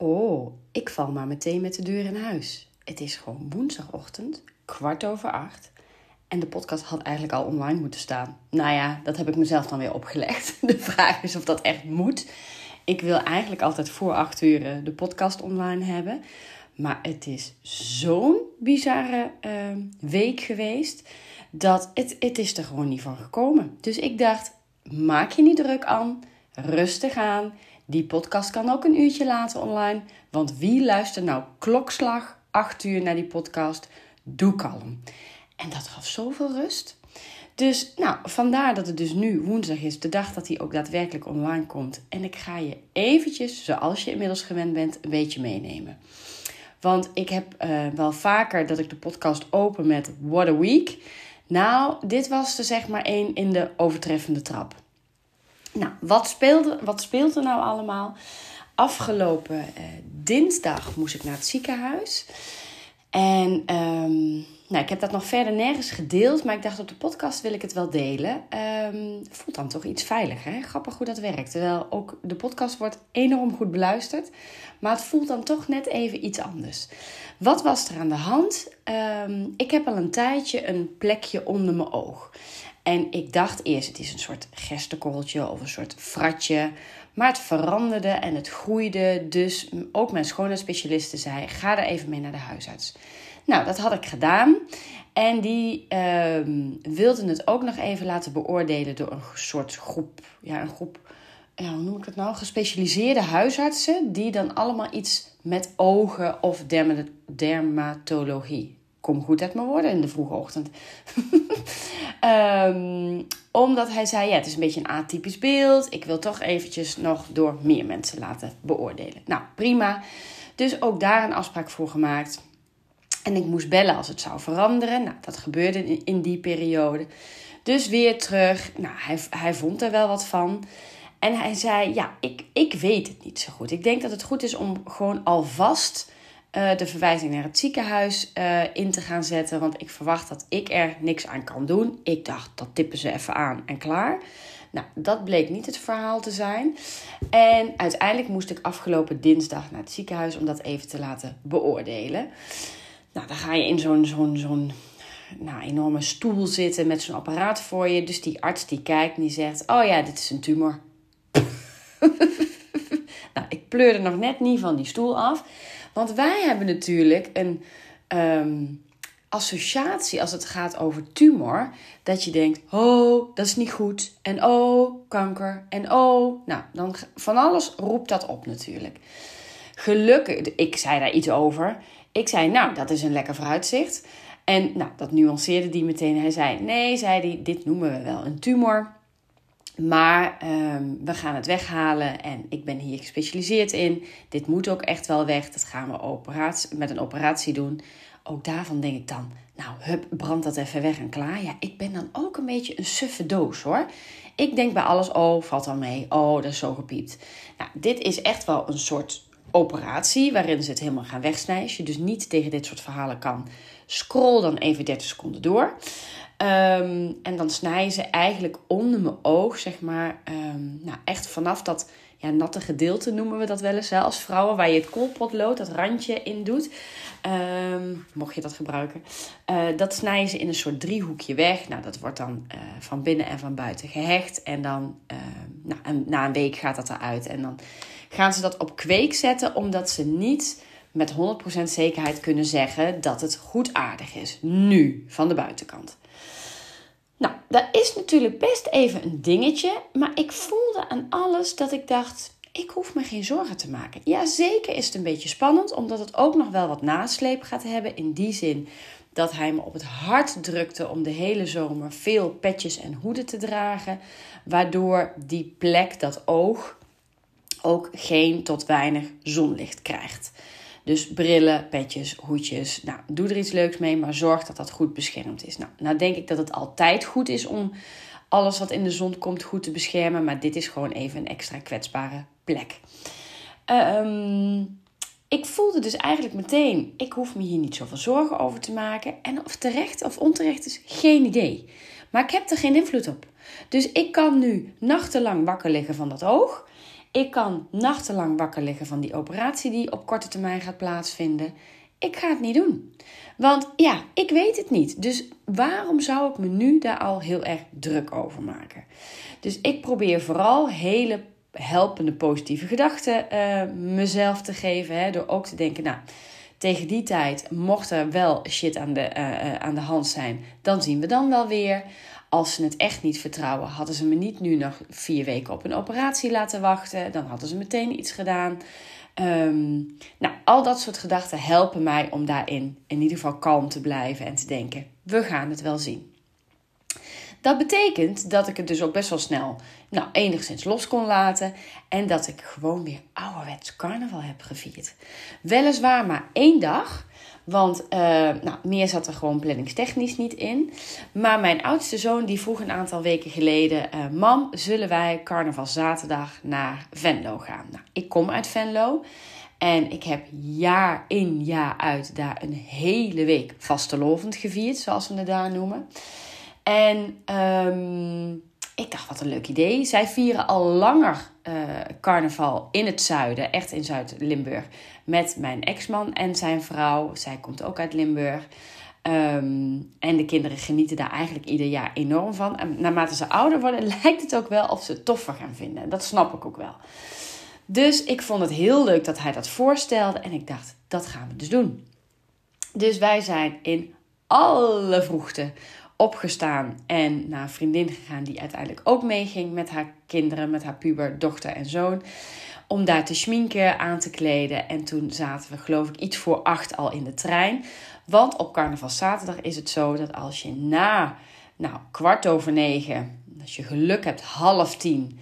Oh, ik val maar meteen met de deur in huis. Het is gewoon woensdagochtend, kwart over acht. En de podcast had eigenlijk al online moeten staan. Nou ja, dat heb ik mezelf dan weer opgelegd. De vraag is of dat echt moet. Ik wil eigenlijk altijd voor acht uur de podcast online hebben. Maar het is zo'n bizarre uh, week geweest. Dat het, het is er gewoon niet van gekomen. Dus ik dacht, maak je niet druk aan. Rustig aan. Die podcast kan ook een uurtje later online. Want wie luistert nou klokslag 8 uur naar die podcast? Doe kalm. En dat gaf zoveel rust. Dus nou, vandaar dat het dus nu woensdag is, de dag dat hij ook daadwerkelijk online komt. En ik ga je eventjes, zoals je inmiddels gewend bent, een beetje meenemen. Want ik heb uh, wel vaker dat ik de podcast open met What a Week. Nou, dit was er zeg maar één in de overtreffende trap. Nou, wat, speelde, wat speelt er nou allemaal? Afgelopen uh, dinsdag moest ik naar het ziekenhuis. En um, nou, ik heb dat nog verder nergens gedeeld, maar ik dacht op de podcast wil ik het wel delen. Um, voelt dan toch iets veiliger? Grappig hoe dat werkt. Terwijl ook de podcast wordt enorm goed beluisterd, maar het voelt dan toch net even iets anders. Wat was er aan de hand? Um, ik heb al een tijdje een plekje onder mijn oog. En ik dacht eerst, het is een soort gerstekorreltje of een soort fratje. Maar het veranderde en het groeide. Dus ook mijn schoonheidsspecialiste zei, ga er even mee naar de huisarts. Nou, dat had ik gedaan. En die uh, wilden het ook nog even laten beoordelen door een soort groep. Ja, een groep, ja, hoe noem ik het nou? Gespecialiseerde huisartsen. Die dan allemaal iets met ogen of dermatologie kom goed uit mijn woorden in de vroege ochtend. um, omdat hij zei, ja, het is een beetje een atypisch beeld. Ik wil toch eventjes nog door meer mensen laten beoordelen. Nou, prima. Dus ook daar een afspraak voor gemaakt. En ik moest bellen als het zou veranderen. Nou, dat gebeurde in, in die periode. Dus weer terug. Nou, hij, hij vond er wel wat van. En hij zei, ja, ik, ik weet het niet zo goed. Ik denk dat het goed is om gewoon alvast uh, de verwijzing naar het ziekenhuis uh, in te gaan zetten. Want ik verwacht dat ik er niks aan kan doen. Ik dacht, dat tippen ze even aan en klaar. Nou, dat bleek niet het verhaal te zijn. En uiteindelijk moest ik afgelopen dinsdag naar het ziekenhuis om dat even te laten beoordelen. Nou, dan ga je in zo'n zo'n zo'n nou, enorme stoel zitten met zo'n apparaat voor je. Dus die arts die kijkt en die zegt: Oh ja, dit is een tumor. nou, ik pleurde nog net niet van die stoel af. Want wij hebben natuurlijk een um, associatie als het gaat over tumor. Dat je denkt, oh, dat is niet goed. En oh, kanker. En oh, nou, dan van alles roept dat op natuurlijk. Gelukkig, ik zei daar iets over. Ik zei, nou, dat is een lekker vooruitzicht. En nou, dat nuanceerde die meteen. Hij zei, nee, zei hij, dit noemen we wel een tumor. Maar um, we gaan het weghalen en ik ben hier gespecialiseerd in. Dit moet ook echt wel weg. Dat gaan we met een operatie doen. Ook daarvan denk ik dan, nou, hup, brand dat even weg en klaar. Ja, ik ben dan ook een beetje een suffe doos hoor. Ik denk bij alles, oh, valt al mee. Oh, dat is zo gepiept. Nou, dit is echt wel een soort operatie waarin ze het helemaal gaan wegsnijden. Je dus niet tegen dit soort verhalen kan, scroll dan even 30 seconden door. Um, en dan snijden ze eigenlijk onder mijn oog, zeg maar, um, nou echt vanaf dat ja, natte gedeelte noemen we dat wel eens, hè, als vrouwen, waar je het koolpotlood, dat randje in doet. Um, mocht je dat gebruiken. Uh, dat snijden ze in een soort driehoekje weg. Nou, dat wordt dan uh, van binnen en van buiten gehecht. En dan, nou, na een week gaat dat eruit. En dan gaan ze dat op kweek zetten, omdat ze niet met 100% zekerheid kunnen zeggen dat het goed aardig is. Nu, van de buitenkant. Nou, dat is natuurlijk best even een dingetje, maar ik voelde aan alles dat ik dacht: ik hoef me geen zorgen te maken. Ja, zeker is het een beetje spannend, omdat het ook nog wel wat nasleep gaat hebben. In die zin dat hij me op het hart drukte om de hele zomer veel petjes en hoeden te dragen, waardoor die plek, dat oog, ook geen tot weinig zonlicht krijgt. Dus brillen, petjes, hoedjes. Nou, doe er iets leuks mee, maar zorg dat dat goed beschermd is. Nou, nou denk ik dat het altijd goed is om alles wat in de zon komt goed te beschermen. Maar dit is gewoon even een extra kwetsbare plek. Um, ik voelde dus eigenlijk meteen, ik hoef me hier niet zoveel zorgen over te maken. En of terecht of onterecht is, geen idee. Maar ik heb er geen invloed op. Dus ik kan nu nachtenlang wakker liggen van dat oog. Ik kan nachtenlang wakker liggen van die operatie die op korte termijn gaat plaatsvinden. Ik ga het niet doen. Want ja, ik weet het niet. Dus waarom zou ik me nu daar al heel erg druk over maken? Dus ik probeer vooral hele helpende positieve gedachten uh, mezelf te geven. Hè, door ook te denken, nou, tegen die tijd mocht er wel shit aan de, uh, aan de hand zijn, dan zien we dan wel weer. Als ze het echt niet vertrouwen, hadden ze me niet nu nog vier weken op een operatie laten wachten. Dan hadden ze meteen iets gedaan. Um, nou, al dat soort gedachten helpen mij om daarin in ieder geval kalm te blijven en te denken: we gaan het wel zien. Dat betekent dat ik het dus ook best wel snel nou, enigszins los kon laten. En dat ik gewoon weer ouderwets carnaval heb gevierd. Weliswaar maar één dag. Want uh, nou, meer zat er gewoon planningstechnisch niet in. Maar mijn oudste zoon die vroeg een aantal weken geleden... Uh, Mam, zullen wij carnaval zaterdag naar Venlo gaan? Nou, ik kom uit Venlo. En ik heb jaar in jaar uit daar een hele week vastelovend gevierd. Zoals we het daar noemen. En um, ik dacht, wat een leuk idee. Zij vieren al langer uh, carnaval in het zuiden, echt in Zuid-Limburg, met mijn ex-man en zijn vrouw. Zij komt ook uit Limburg. Um, en de kinderen genieten daar eigenlijk ieder jaar enorm van. En naarmate ze ouder worden, lijkt het ook wel of ze het toffer gaan vinden. Dat snap ik ook wel. Dus ik vond het heel leuk dat hij dat voorstelde. En ik dacht, dat gaan we dus doen. Dus wij zijn in alle vroegte opgestaan en naar een vriendin gegaan die uiteindelijk ook meeging met haar kinderen, met haar puber, dochter en zoon. Om daar te schminken, aan te kleden. En toen zaten we geloof ik iets voor acht al in de trein. Want op carnaval zaterdag is het zo dat als je na nou, kwart over negen, als je geluk hebt half tien,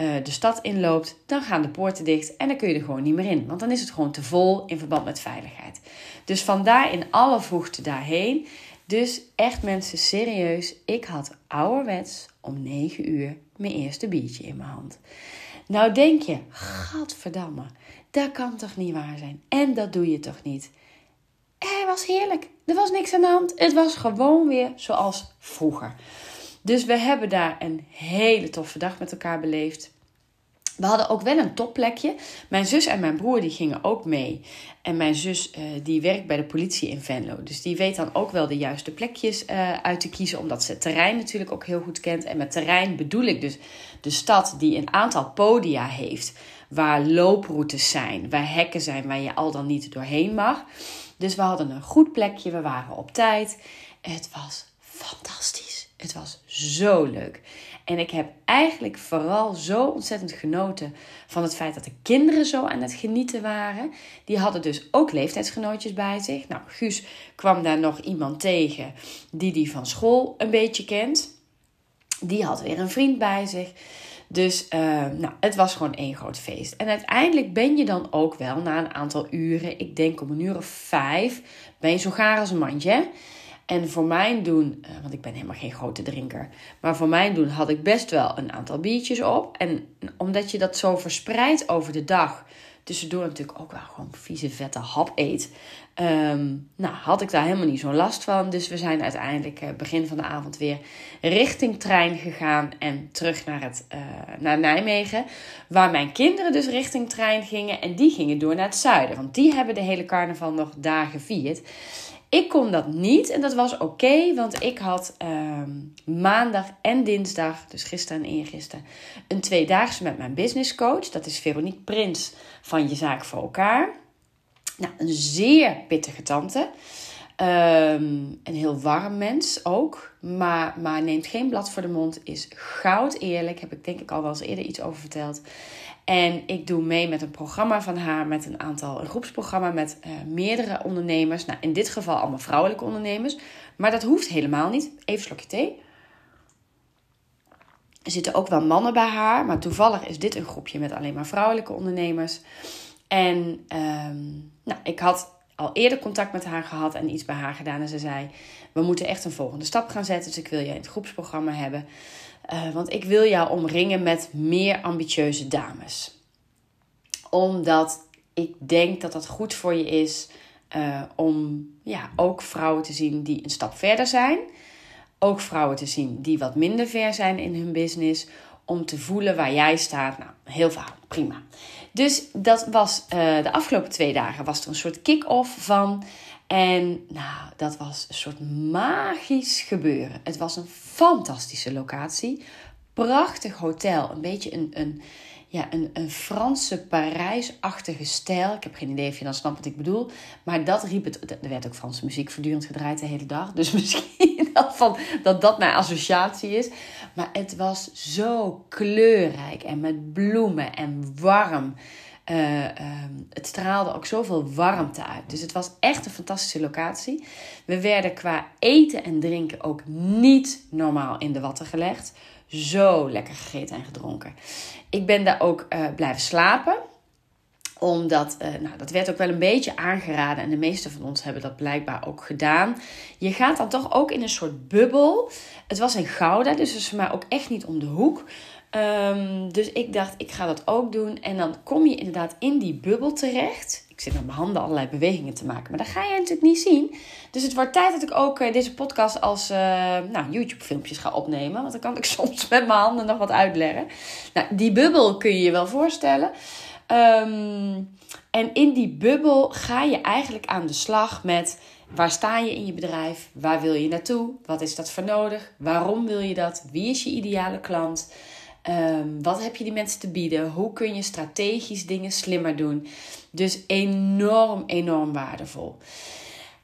uh, de stad inloopt, dan gaan de poorten dicht en dan kun je er gewoon niet meer in. Want dan is het gewoon te vol in verband met veiligheid. Dus vandaar in alle vroegte daarheen. Dus echt mensen, serieus, ik had ouderwets om 9 uur mijn eerste biertje in mijn hand. Nou denk je, gadverdamme, dat kan toch niet waar zijn? En dat doe je toch niet? Het was heerlijk. Er was niks aan de hand. Het was gewoon weer zoals vroeger. Dus we hebben daar een hele toffe dag met elkaar beleefd. We hadden ook wel een topplekje. Mijn zus en mijn broer die gingen ook mee. En mijn zus uh, die werkt bij de politie in Venlo. Dus die weet dan ook wel de juiste plekjes uh, uit te kiezen. Omdat ze het terrein natuurlijk ook heel goed kent. En met terrein bedoel ik dus de stad die een aantal podia heeft. Waar looproutes zijn, waar hekken zijn waar je al dan niet doorheen mag. Dus we hadden een goed plekje. We waren op tijd. Het was fantastisch. Het was zo leuk. En ik heb eigenlijk vooral zo ontzettend genoten van het feit dat de kinderen zo aan het genieten waren. Die hadden dus ook leeftijdsgenootjes bij zich. Nou, Guus kwam daar nog iemand tegen die die van school een beetje kent. Die had weer een vriend bij zich. Dus uh, nou, het was gewoon één groot feest. En uiteindelijk ben je dan ook wel na een aantal uren, ik denk om een uur of vijf, ben je zo gaar als een mandje. En voor mijn doen, eh, want ik ben helemaal geen grote drinker, maar voor mijn doen had ik best wel een aantal biertjes op. En omdat je dat zo verspreidt over de dag, tussendoor natuurlijk ook wel gewoon vieze vette hap eet, ehm, nou had ik daar helemaal niet zo'n last van. Dus we zijn uiteindelijk uh, begin van de avond weer richting trein gegaan en terug naar, het, uh, naar Nijmegen. Waar mijn kinderen dus richting trein gingen en die gingen door naar het zuiden. Want die hebben de hele carnaval nog daar gevierd. Ik kon dat niet en dat was oké, want ik had ehm, maandag en dinsdag, dus gisteren en eergisteren, een tweedaagse met mijn business coach. Dat is Veronique Prins van Je Zaak voor Elkaar. Nou, een zeer pittige tante. Um, een heel warm mens ook, maar, maar neemt geen blad voor de mond, is goud eerlijk. Heb ik denk ik al wel eens eerder iets over verteld. En ik doe mee met een programma van haar, met een aantal, een groepsprogramma met uh, meerdere ondernemers. Nou, in dit geval allemaal vrouwelijke ondernemers. Maar dat hoeft helemaal niet. Even slokje thee. Er zitten ook wel mannen bij haar, maar toevallig is dit een groepje met alleen maar vrouwelijke ondernemers. En um, nou, ik had al eerder contact met haar gehad en iets bij haar gedaan. En ze zei: We moeten echt een volgende stap gaan zetten. Dus ik wil je in het groepsprogramma hebben. Uh, want ik wil jou omringen met meer ambitieuze dames. Omdat ik denk dat dat goed voor je is uh, om ja, ook vrouwen te zien die een stap verder zijn. Ook vrouwen te zien die wat minder ver zijn in hun business. om te voelen waar jij staat. Nou, heel verhaal, prima. Dus dat was uh, de afgelopen twee dagen was er een soort kick-off van. En nou, dat was een soort magisch gebeuren. Het was een fantastische locatie. Prachtig hotel. Een beetje een, een, ja, een, een Franse Parijs-achtige stijl. Ik heb geen idee of je dan snapt wat ik bedoel. Maar dat riep het. Er werd ook Franse muziek voortdurend gedraaid de hele dag. Dus misschien dat, van, dat dat mijn associatie is. Maar het was zo kleurrijk en met bloemen en warm. Uh, het straalde ook zoveel warmte uit. Dus het was echt een fantastische locatie. We werden qua eten en drinken ook niet normaal in de watten gelegd. Zo lekker gegeten en gedronken. Ik ben daar ook uh, blijven slapen omdat, uh, nou, dat werd ook wel een beetje aangeraden. En de meeste van ons hebben dat blijkbaar ook gedaan. Je gaat dan toch ook in een soort bubbel. Het was in Gouda, dus het is ook echt niet om de hoek. Um, dus ik dacht, ik ga dat ook doen. En dan kom je inderdaad in die bubbel terecht. Ik zit met mijn handen allerlei bewegingen te maken. Maar dat ga je natuurlijk niet zien. Dus het wordt tijd dat ik ook uh, deze podcast als uh, nou, YouTube-filmpjes ga opnemen. Want dan kan ik soms met mijn handen nog wat uitleggen. Nou, die bubbel kun je je wel voorstellen. Um, en in die bubbel ga je eigenlijk aan de slag met waar sta je in je bedrijf? Waar wil je naartoe? Wat is dat voor nodig? Waarom wil je dat? Wie is je ideale klant? Um, wat heb je die mensen te bieden? Hoe kun je strategisch dingen slimmer doen? Dus enorm, enorm waardevol.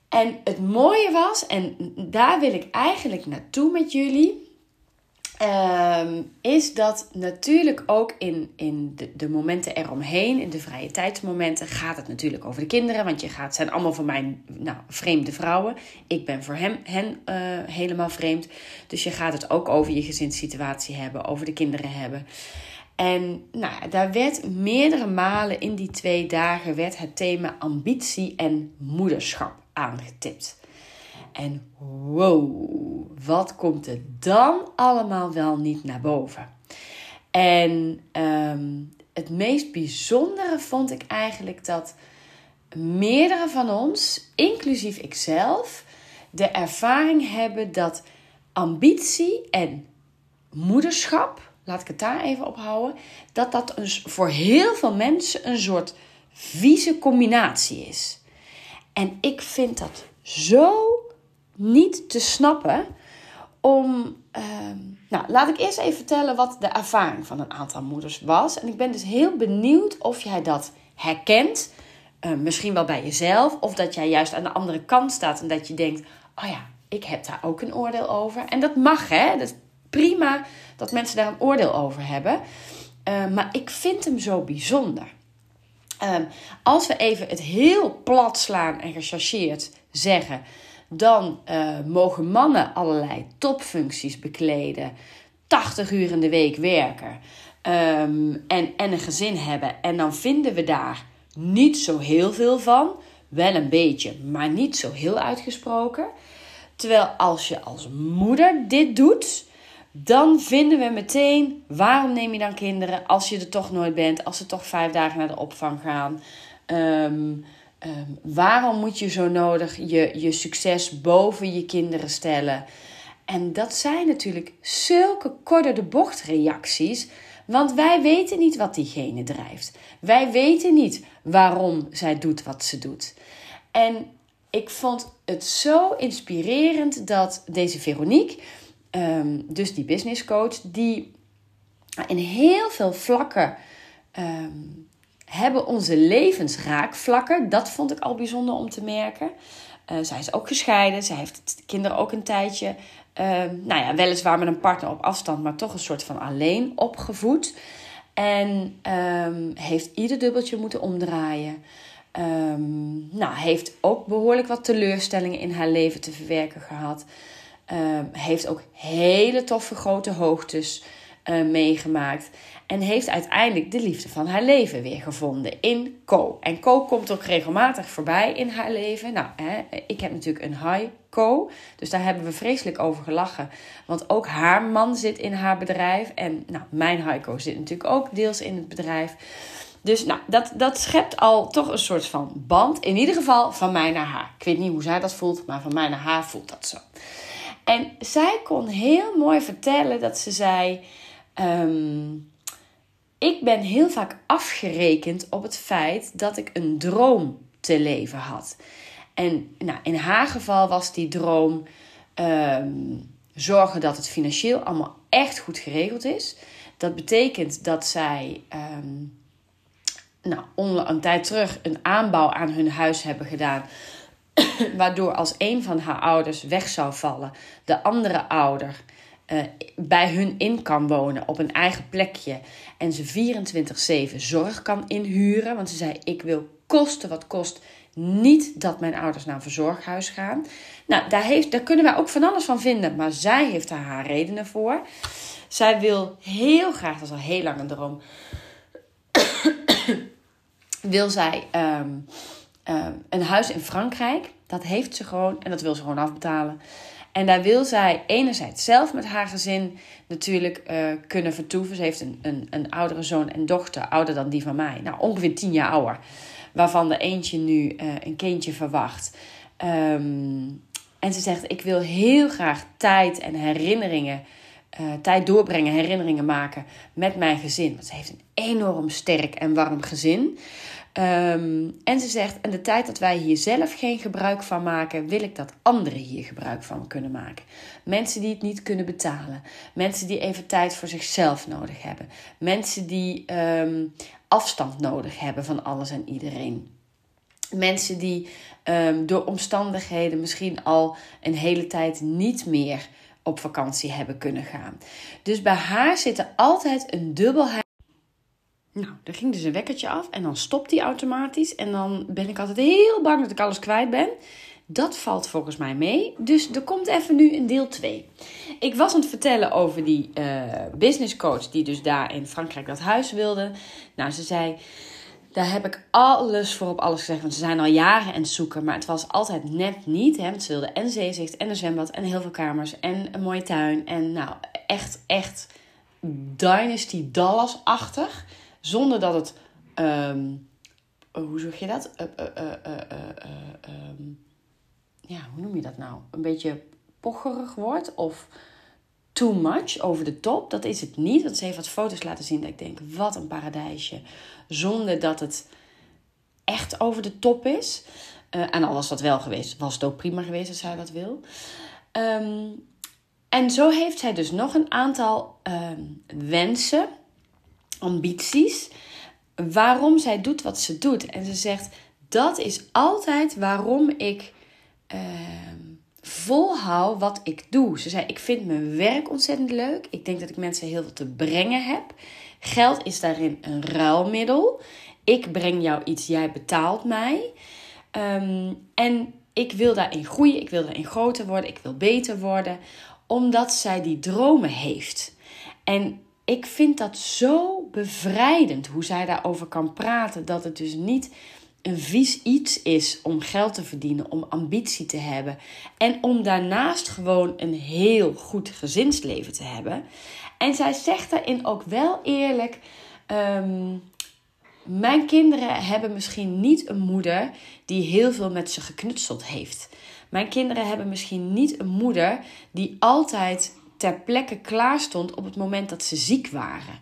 En het mooie was, en daar wil ik eigenlijk naartoe met jullie, Um, is dat natuurlijk ook in, in de, de momenten eromheen, in de vrije tijdsmomenten, gaat het natuurlijk over de kinderen. Want je gaat, zijn allemaal voor mij nou, vreemde vrouwen. Ik ben voor hem, hen uh, helemaal vreemd. Dus je gaat het ook over je gezinssituatie hebben, over de kinderen hebben. En nou, daar werd meerdere malen in die twee dagen werd het thema ambitie en moederschap aangetipt. En wow, wat komt er dan allemaal wel niet naar boven? En um, het meest bijzondere vond ik eigenlijk dat meerdere van ons, inclusief ikzelf, de ervaring hebben dat ambitie en moederschap, laat ik het daar even op houden, dat dat een, voor heel veel mensen een soort vieze combinatie is. En ik vind dat zo niet te snappen om. Ehm, nou, laat ik eerst even vertellen wat de ervaring van een aantal moeders was. En ik ben dus heel benieuwd of jij dat herkent. Uh, misschien wel bij jezelf. Of dat jij juist aan de andere kant staat en dat je denkt: oh ja, ik heb daar ook een oordeel over. En dat mag, hè? Dat is prima dat mensen daar een oordeel over hebben. Uh, maar ik vind hem zo bijzonder. Uh, als we even het heel plat slaan en gechargeerd zeggen dan uh, mogen mannen allerlei topfuncties bekleden, 80 uur in de week werken um, en, en een gezin hebben. En dan vinden we daar niet zo heel veel van. Wel een beetje, maar niet zo heel uitgesproken. Terwijl als je als moeder dit doet, dan vinden we meteen waarom neem je dan kinderen als je er toch nooit bent, als ze toch vijf dagen naar de opvang gaan. Um, Um, waarom moet je zo nodig je, je succes boven je kinderen stellen? En dat zijn natuurlijk zulke korte de bocht reacties. Want wij weten niet wat diegene drijft. Wij weten niet waarom zij doet wat ze doet. En ik vond het zo inspirerend dat deze Veronique, um, dus die business coach, die in heel veel vlakken um, hebben onze levensraakvlakken. Dat vond ik al bijzonder om te merken. Uh, zij is ook gescheiden. Zij heeft kinderen ook een tijdje. Uh, nou ja, weliswaar met een partner op afstand, maar toch een soort van alleen opgevoed. En um, heeft ieder dubbeltje moeten omdraaien. Um, nou, heeft ook behoorlijk wat teleurstellingen in haar leven te verwerken gehad. Heeft ook hele toffe grote hoogtes uh, meegemaakt. En heeft uiteindelijk de liefde van haar leven weer gevonden in Co. En Co komt ook regelmatig voorbij in haar leven. Nou, hè, ik heb natuurlijk een high Co. Dus daar hebben we vreselijk over gelachen. Want ook haar man zit in haar bedrijf. En nou, mijn Co zit natuurlijk ook deels in het bedrijf. Dus nou, dat, dat schept al toch een soort van band. In ieder geval van mij naar haar. Ik weet niet hoe zij dat voelt, maar van mij naar haar voelt dat zo. En zij kon heel mooi vertellen dat ze zei Ehm, ik ben heel vaak afgerekend op het feit dat ik een droom te leven had. En nou, in haar geval was die droom ehm, zorgen dat het financieel allemaal echt goed geregeld is. Dat betekent dat zij um, nou, een tijd terug een aanbouw aan hun huis hebben gedaan. Waardoor als een van haar ouders weg zou vallen, de andere ouder uh, bij hun in kan wonen op een eigen plekje. En ze 24-7 zorg kan inhuren. Want ze zei: Ik wil kosten wat kost niet dat mijn ouders naar een verzorghuis gaan. Nou, daar, heeft, daar kunnen wij ook van alles van vinden. Maar zij heeft daar haar redenen voor. Zij wil heel graag, dat is al heel lang een droom. wil zij ehm, ehm, een huis in Frankrijk. Dat heeft ze gewoon en dat wil ze gewoon afbetalen. En daar wil zij enerzijds zelf met haar gezin natuurlijk uh, kunnen vertoeven. Ze heeft een, een, een oudere zoon en dochter, ouder dan die van mij. Nou, ongeveer tien jaar ouder. Waarvan de eentje nu uh, een kindje verwacht. Um, en ze zegt: Ik wil heel graag tijd en herinneringen. Uh, tijd doorbrengen, herinneringen maken met mijn gezin. Want ze heeft een enorm sterk en warm gezin. Um, en ze zegt, en de tijd dat wij hier zelf geen gebruik van maken, wil ik dat anderen hier gebruik van kunnen maken. Mensen die het niet kunnen betalen. Mensen die even tijd voor zichzelf nodig hebben. Mensen die um, afstand nodig hebben van alles en iedereen. Mensen die um, door omstandigheden misschien al een hele tijd niet meer op vakantie hebben kunnen gaan. Dus bij haar zit er altijd een dubbelheid. Nou, er ging dus een wekkertje af en dan stopt die automatisch. En dan ben ik altijd heel bang dat ik alles kwijt ben. Dat valt volgens mij mee. Dus er komt even nu een deel 2. Ik was aan het vertellen over die uh, business coach die dus daar in Frankrijk dat huis wilde. Nou, ze zei, daar heb ik alles voor op alles gezegd. Want ze zijn al jaren aan het zoeken, maar het was altijd net niet. Ze wilden en zeezicht en een zwembad en heel veel kamers en een mooie tuin. En nou, echt, echt Dynasty Dallas-achtig. Zonder dat het, um, hoe zeg je dat? Uh, uh, um, ja, hoe noem je dat nou? Een beetje pocherig wordt of too much, over de top. Dat is het niet, want ze heeft wat foto's laten zien dat ik denk, wat een paradijsje. Zonder dat het echt over de top is. En al was dat wel geweest, was het ook prima geweest als zij dat wil. Um, en zo heeft zij dus nog een aantal wensen ambities. Waarom zij doet wat ze doet. En ze zegt: dat is altijd waarom ik uh, volhoud wat ik doe. Ze zei: Ik vind mijn werk ontzettend leuk. Ik denk dat ik mensen heel veel te brengen heb. Geld is daarin een ruilmiddel. Ik breng jou iets, jij betaalt mij. Um, en ik wil daarin groeien, ik wil daarin groter worden, ik wil beter worden, omdat zij die dromen heeft. En ik vind dat zo bevrijdend hoe zij daarover kan praten. Dat het dus niet een vies iets is om geld te verdienen, om ambitie te hebben. En om daarnaast gewoon een heel goed gezinsleven te hebben. En zij zegt daarin ook wel eerlijk. Um, mijn kinderen hebben misschien niet een moeder die heel veel met ze geknutseld heeft. Mijn kinderen hebben misschien niet een moeder die altijd ter plekke klaar stond op het moment dat ze ziek waren.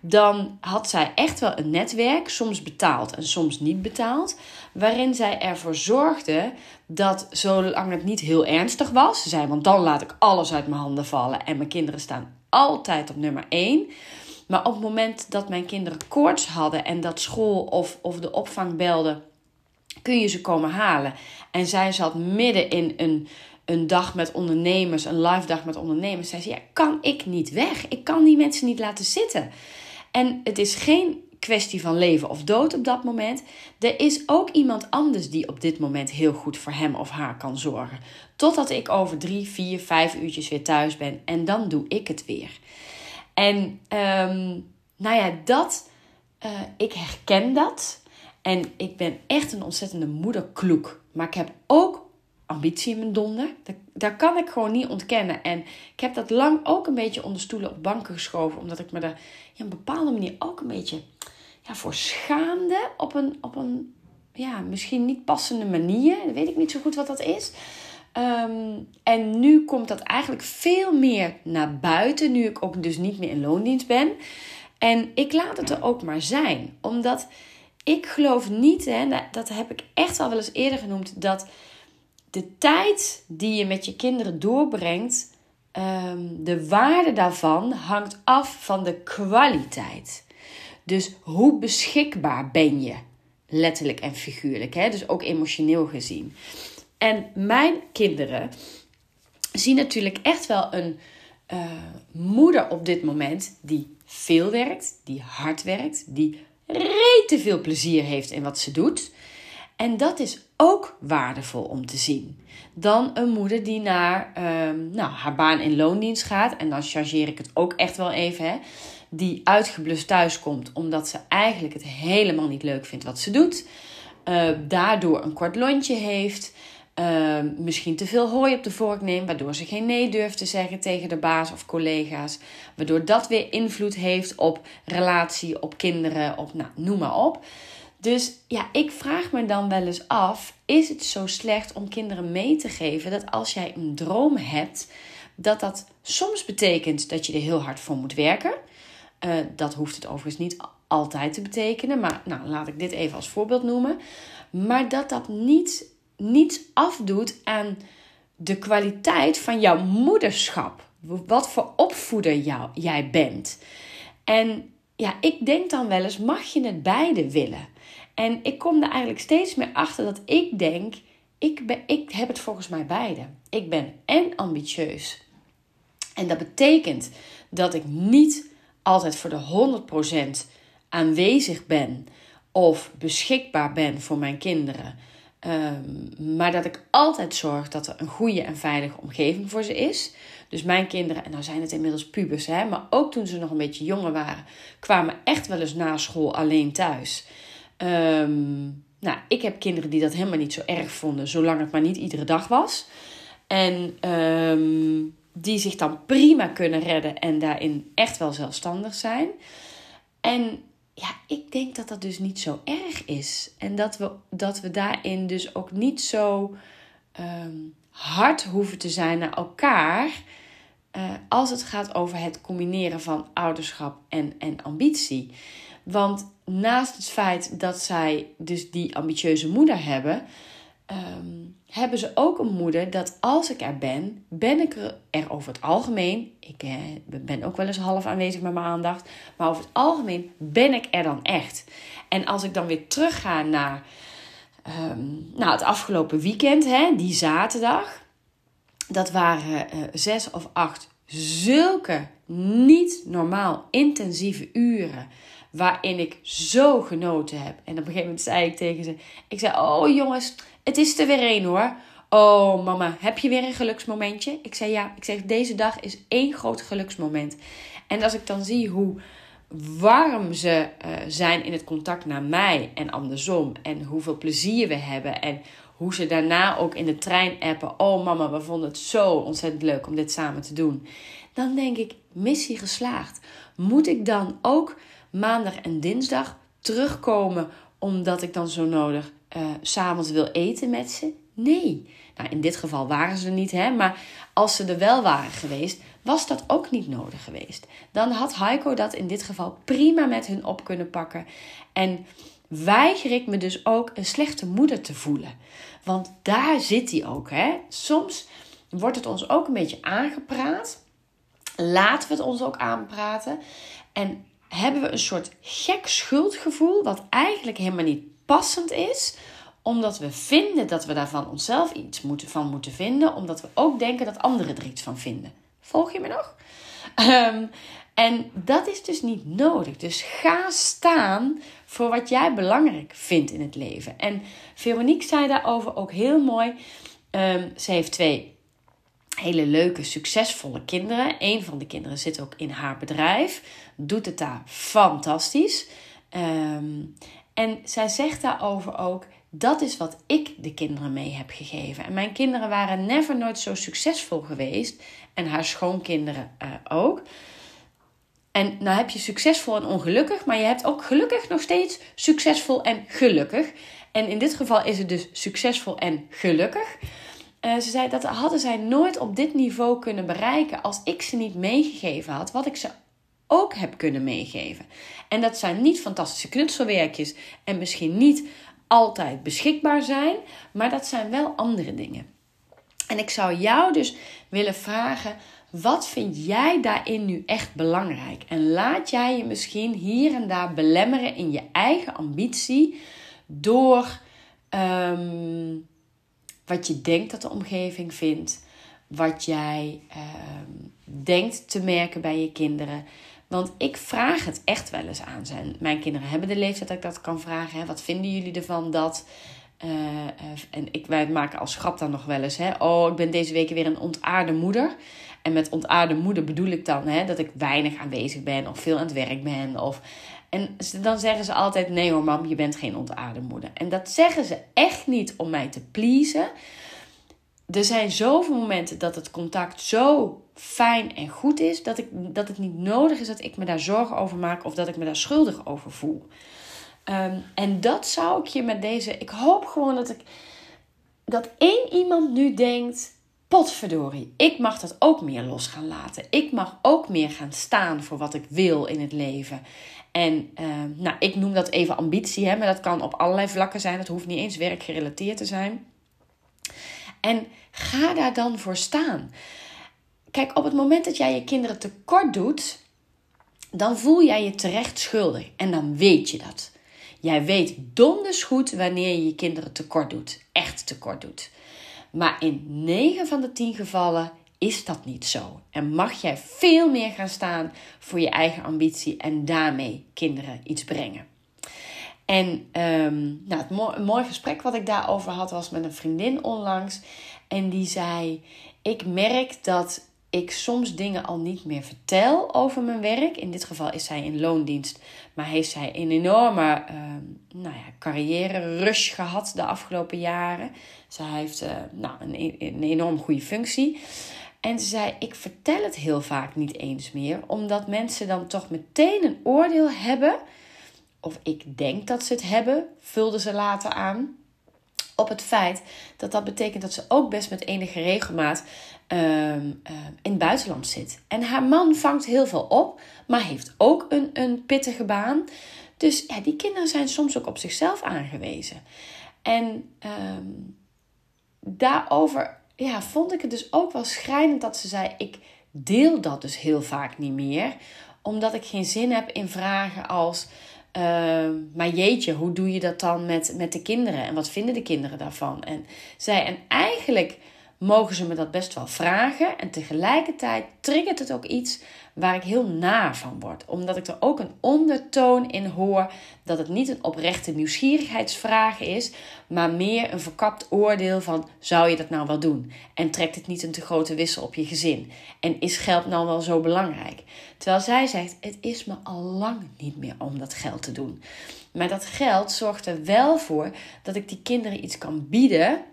Dan had zij echt wel een netwerk, soms betaald en soms niet betaald, waarin zij ervoor zorgde dat zolang het niet heel ernstig was, ze zei, want dan laat ik alles uit mijn handen vallen en mijn kinderen staan altijd op nummer 1. Maar op het moment dat mijn kinderen koorts hadden en dat school of, of de opvang belde, kun je ze komen halen. En zij zat midden in een een dag met ondernemers, een live dag met ondernemers. Zei, ja, kan ik niet weg? Ik kan die mensen niet laten zitten. En het is geen kwestie van leven of dood op dat moment. Er is ook iemand anders die op dit moment heel goed voor hem of haar kan zorgen. Totdat ik over drie, vier, vijf uurtjes weer thuis ben. En dan doe ik het weer. En um, nou ja, dat, uh, ik herken dat. En ik ben echt een ontzettende moederkloek. Maar ik heb ook ambitie in mijn donder. Dat, kan ik gewoon niet ontkennen. En ik heb dat lang ook een beetje onder stoelen op banken geschoven. Omdat ik me daar ja, op een bepaalde manier ook een beetje ja, voor schaamde. Op een, op een ja, misschien niet passende manier. Dat weet ik niet zo goed wat dat is. Ehm, en nu komt dat eigenlijk veel meer naar buiten, nu ik ook dus niet meer in loondienst ben. En ik laat het er ook maar zijn, omdat ik geloof niet, hè, dat heb ik echt al wel eens eerder genoemd, dat de tijd die je met je kinderen doorbrengt, ehm, de waarde daarvan hangt af van de kwaliteit. Dus hoe beschikbaar ben je? Letterlijk en figuurlijk, hè? dus ook emotioneel gezien. En mijn kinderen zien natuurlijk echt wel een uh, moeder op dit moment die veel werkt, die hard werkt, die rete veel plezier heeft in wat ze doet. En dat is ook waardevol om te zien. Dan een moeder die naar um, nou, haar baan in loondienst gaat. En dan chargeer ik het ook echt wel even. Hè, die uitgeblust thuis komt omdat ze eigenlijk het helemaal niet leuk vindt wat ze doet. Uh, daardoor een kort lontje heeft. Uh, misschien te veel hooi op de vork neemt, waardoor ze geen nee durft te zeggen tegen de baas of collega's. Waardoor dat weer invloed heeft op relatie, op kinderen, op nou, noem maar op. Dus ja, ik vraag me dan wel eens af: is het zo slecht om kinderen mee te geven dat als jij een droom hebt, dat dat soms betekent dat je er heel hard voor moet werken? Uh, dat hoeft het overigens niet altijd te betekenen, maar nou, laat ik dit even als voorbeeld noemen. Maar dat dat niet, niets afdoet aan de kwaliteit van jouw moederschap. Wat voor opvoeder jou, jij bent. En ja, ik denk dan wel eens: mag je het beide willen? En ik kom er eigenlijk steeds meer achter dat ik denk, ik, ben, ik heb het volgens mij beide. Ik ben en ambitieus. En dat betekent dat ik niet altijd voor de 100% aanwezig ben of beschikbaar ben voor mijn kinderen. Um, maar dat ik altijd zorg dat er een goede en veilige omgeving voor ze is. Dus mijn kinderen, en nou zijn het inmiddels pubers, hè, maar ook toen ze nog een beetje jonger waren, kwamen echt wel eens na school alleen thuis. Um, nou, ik heb kinderen die dat helemaal niet zo erg vonden, zolang het maar niet iedere dag was. En um, die zich dan prima kunnen redden en daarin echt wel zelfstandig zijn. En ja, ik denk dat dat dus niet zo erg is. En dat we, dat we daarin dus ook niet zo um, hard hoeven te zijn naar elkaar. Uh, als het gaat over het combineren van ouderschap en, en ambitie. Want naast het feit dat zij dus die ambitieuze moeder hebben, um, hebben ze ook een moeder dat als ik er ben, ben ik er, over het algemeen. Ik eh, ben ook wel eens half aanwezig met mijn aandacht. Maar over het algemeen ben ik er dan echt. En als ik dan weer terugga naar um, nou, het afgelopen weekend, hè, die zaterdag. Dat waren uh, zes of acht zulke niet normaal intensieve uren waarin ik zo genoten heb. En op een gegeven moment zei ik tegen ze: Ik zei, oh jongens, het is er weer één hoor. Oh mama, heb je weer een geluksmomentje? Ik zei ja. Ik zeg, deze dag is één groot geluksmoment. En als ik dan zie hoe warm ze uh, zijn in het contact naar mij en andersom. En hoeveel plezier we hebben. En hoe ze daarna ook in de trein appen. Oh mama, we vonden het zo ontzettend leuk om dit samen te doen. Dan denk ik, missie geslaagd. Moet ik dan ook maandag en dinsdag terugkomen omdat ik dan zo nodig uh, s'avonds wil eten met ze? Nee. Nou, in dit geval waren ze niet, hè? maar als ze er wel waren geweest, was dat ook niet nodig geweest. Dan had Heiko dat in dit geval prima met hun op kunnen pakken. En weiger ik me dus ook een slechte moeder te voelen. Want daar zit hij ook. Hè? Soms wordt het ons ook een beetje aangepraat. Laten we het ons ook aanpraten. En hebben we een soort gek schuldgevoel, wat eigenlijk helemaal niet passend is, omdat we vinden dat we daarvan onszelf iets moeten, van moeten vinden, omdat we ook denken dat anderen er iets van vinden. Volg je me nog? Ehm, en dat is dus niet nodig. Dus ga staan voor wat jij belangrijk vindt in het leven. En Veronique zei daarover ook heel mooi. Um, ze heeft twee hele leuke, succesvolle kinderen. Een van de kinderen zit ook in haar bedrijf, doet het daar fantastisch. Um, en zij zegt daarover ook: dat is wat ik de kinderen mee heb gegeven. En mijn kinderen waren never nooit zo succesvol geweest. En haar schoonkinderen uh, ook. En nou heb je succesvol en ongelukkig, maar je hebt ook gelukkig nog steeds succesvol en gelukkig. En in dit geval is het dus succesvol en gelukkig. Uh, ze zei dat hadden zij nooit op dit niveau kunnen bereiken als ik ze niet meegegeven had wat ik ze ook heb kunnen meegeven. En dat zijn niet fantastische knutselwerkjes en misschien niet altijd beschikbaar zijn, maar dat zijn wel andere dingen. En ik zou jou dus willen vragen: wat vind jij daarin nu echt belangrijk? En laat jij je misschien hier en daar belemmeren in je eigen ambitie door ehm, wat je denkt dat de omgeving vindt, wat jij um, denkt te merken bij je kinderen. Want ik vraag het echt wel eens aan zijn. Mijn kinderen hebben de leeftijd dat ik dat kan vragen. Hè. Wat vinden jullie ervan dat? Uh, en ik, wij maken als grap dan nog wel eens. Hè. Oh, ik ben deze week weer een ontaarde moeder. En met ontaarde moeder bedoel ik dan hè, dat ik weinig aanwezig ben of veel aan het werk ben. Of, en dan zeggen ze altijd: nee hoor, mam, je bent geen ontaarde moeder. En dat zeggen ze echt niet om mij te pleasen. Er zijn zoveel momenten dat het contact zo fijn en goed is, dat, ik, dat het niet nodig is dat ik me daar zorgen over maak of dat ik me daar schuldig over voel. Ehm, en dat zou ik je met deze. Ik hoop gewoon dat ik. Dat één iemand nu denkt: potverdorie, ik mag dat ook meer los gaan laten. Ik mag ook meer gaan staan voor wat ik wil in het leven. En ehm, nou, ik noem dat even ambitie, hè, maar dat kan op allerlei vlakken zijn. Het hoeft niet eens werkgerelateerd te zijn. En ga daar dan voor staan. Kijk, op het moment dat jij je kinderen tekort doet, dan voel jij je terecht schuldig. En dan weet je dat. Jij weet donders goed wanneer je je kinderen tekort doet. Echt tekort doet. Maar in 9 van de 10 gevallen is dat niet zo. En mag jij veel meer gaan staan voor je eigen ambitie en daarmee kinderen iets brengen. En um, nou, het mo een mooi gesprek wat ik daarover had was met een vriendin onlangs. En die zei: Ik merk dat ik soms dingen al niet meer vertel over mijn werk. In dit geval is zij in loondienst, maar heeft zij een enorme uh, nou ja, carrière-rush gehad de afgelopen jaren. Zij heeft uh, nou, een, e-, een enorm goede functie. En ze zei: Ik vertel het heel vaak niet eens meer, omdat mensen dan toch meteen een oordeel hebben. Of ik denk dat ze het hebben, vulde ze later aan op het feit dat dat betekent dat ze ook best met enige regelmaat Ehm, ehm, in het buitenland zit. En haar man vangt heel veel op, maar heeft ook een, een pittige baan. Dus ja, die kinderen zijn soms ook op zichzelf aangewezen. En ehm, daarover ja, vond ik het dus ook wel schrijnend dat ze zei: Ik deel dat dus heel vaak niet meer, omdat ik geen zin heb in vragen als. maar jeetje, hoe doe je dat dan met, met de kinderen? En wat vinden de kinderen daarvan? En zij, en eigenlijk mogen ze me dat best wel vragen. En tegelijkertijd triggert het ook iets waar ik heel na van word. Omdat ik er ook een ondertoon in hoor dat het niet een oprechte nieuwsgierigheidsvraag is, maar meer een verkapt oordeel van zou je dat nou wel doen? En trekt het niet een te grote wissel op je gezin? En is geld nou wel zo belangrijk? Terwijl zij zegt, het is me al lang niet meer om dat geld te doen. Maar dat geld zorgt er wel voor dat ik die kinderen iets kan bieden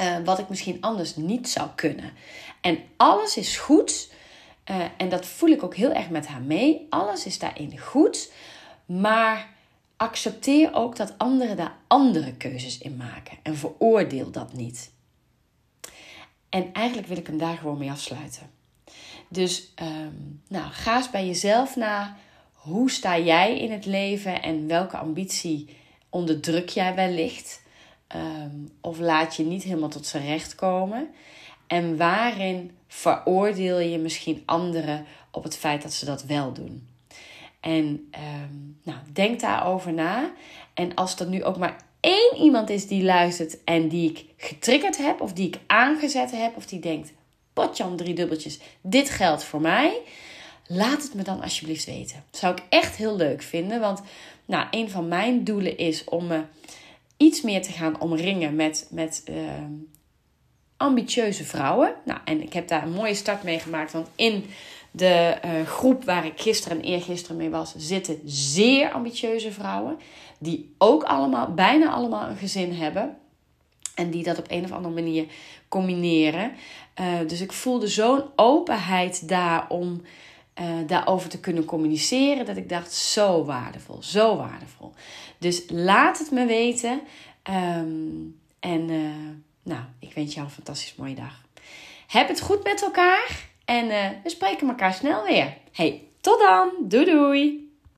uh, wat ik misschien anders niet zou kunnen. En alles is goed. Uh, en dat voel ik ook heel erg met haar mee. Alles is daarin goed. Maar accepteer ook dat anderen daar andere keuzes in maken. En veroordeel dat niet. En eigenlijk wil ik hem daar gewoon mee afsluiten. Dus um, nou, ga eens bij jezelf na. Hoe sta jij in het leven en welke ambitie onderdruk jij wellicht? Ehm, of laat je niet helemaal tot zijn recht komen? En waarin veroordeel je misschien anderen op het feit dat ze dat wel doen? En um, nou, denk daarover na. En als er nu ook maar één iemand is die luistert en die ik getriggerd heb, of die ik aangezet heb, of die denkt: potjan, drie dubbeltjes, dit geldt voor mij. Laat het me dan alsjeblieft weten. Dat zou ik echt heel leuk vinden. Want nou, een van mijn doelen is om me iets meer te gaan omringen met, met ehm, ambitieuze vrouwen. Nou, en ik heb daar een mooie start mee gemaakt. Want in de uh, groep waar ik gisteren en eergisteren mee was, zitten zeer ambitieuze vrouwen. Die ook allemaal, bijna allemaal een gezin hebben. En die dat op een of andere manier combineren. Uh, dus ik voelde zo'n openheid daar om uh, daarover te kunnen communiceren. Dat ik dacht, zo waardevol, zo waardevol. Dus laat het me weten. Um, en Nou, ik wens jou een fantastisch mooie dag. Heb het goed met elkaar en uh, we spreken elkaar snel weer. Hey, tot dan. Doei doei.